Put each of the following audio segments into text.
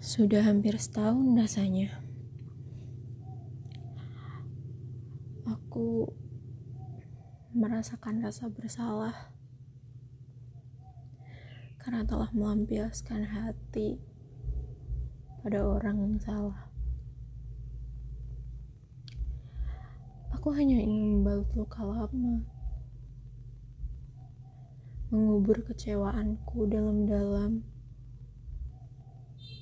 Sudah hampir setahun rasanya. Aku merasakan rasa bersalah karena telah melampiaskan hati pada orang yang salah. Aku hanya ingin membalut luka lama, mengubur kecewaanku dalam-dalam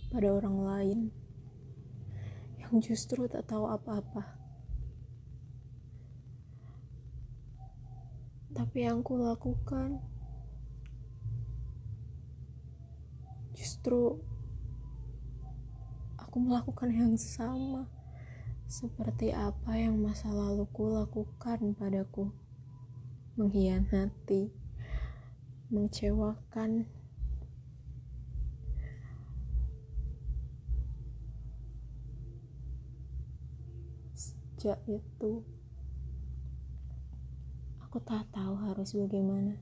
pada orang lain yang justru tak tahu apa-apa. Tapi yang ku lakukan justru aku melakukan yang sama seperti apa yang masa laluku lakukan padaku. Mengkhianati, mengecewakan, sejak itu. Aku tak tahu harus bagaimana.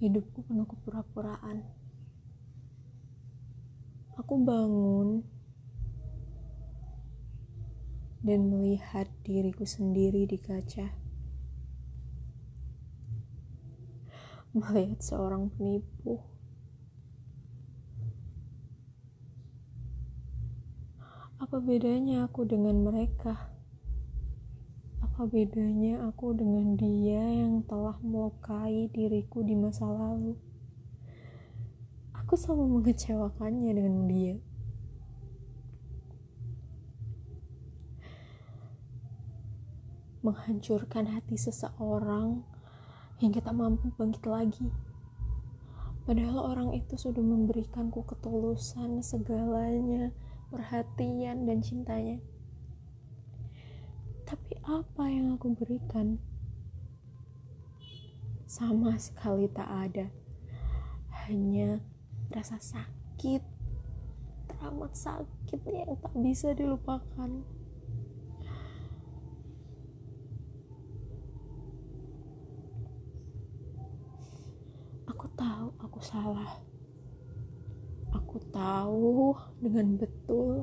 Hidupku penuh kepura-puraan. Aku bangun dan melihat diriku sendiri di kaca. Melihat seorang penipu Apa bedanya aku dengan mereka? Apa bedanya aku dengan dia yang telah melukai diriku di masa lalu? Aku selalu mengecewakannya dengan dia. Menghancurkan hati seseorang hingga tak mampu bangkit lagi. Padahal orang itu sudah memberikanku ketulusan segalanya perhatian, dan cintanya. Tapi apa yang aku berikan? Sama sekali tak ada. Hanya rasa sakit, teramat sakit yang tak bisa dilupakan. Aku tahu aku salah Aku tahu dengan betul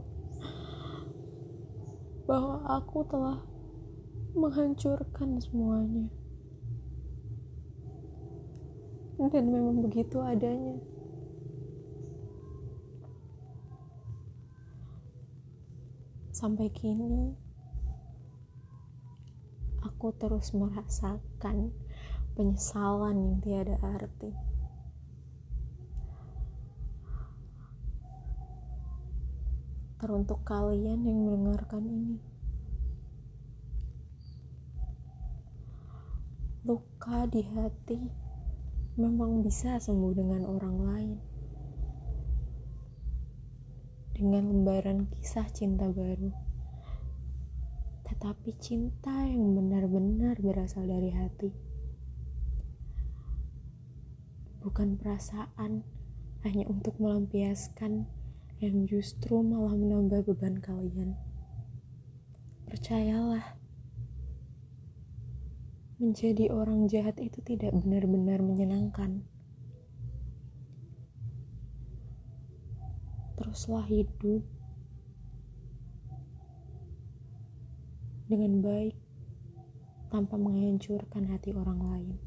bahwa aku telah menghancurkan semuanya. Dan memang begitu adanya. Sampai kini, aku terus merasakan penyesalan yang tiada arti. Teruntuk kalian yang mendengarkan ini. Luka di hati memang bisa sembuh dengan orang lain. Dengan lembaran kisah cinta baru. Tetapi cinta yang benar-benar berasal dari hati. Bukan perasaan hanya untuk melampiaskan yang justru malah menambah beban kalian. Percayalah, menjadi orang jahat itu tidak benar-benar menyenangkan. Teruslah hidup dengan baik tanpa menghancurkan hati orang lain.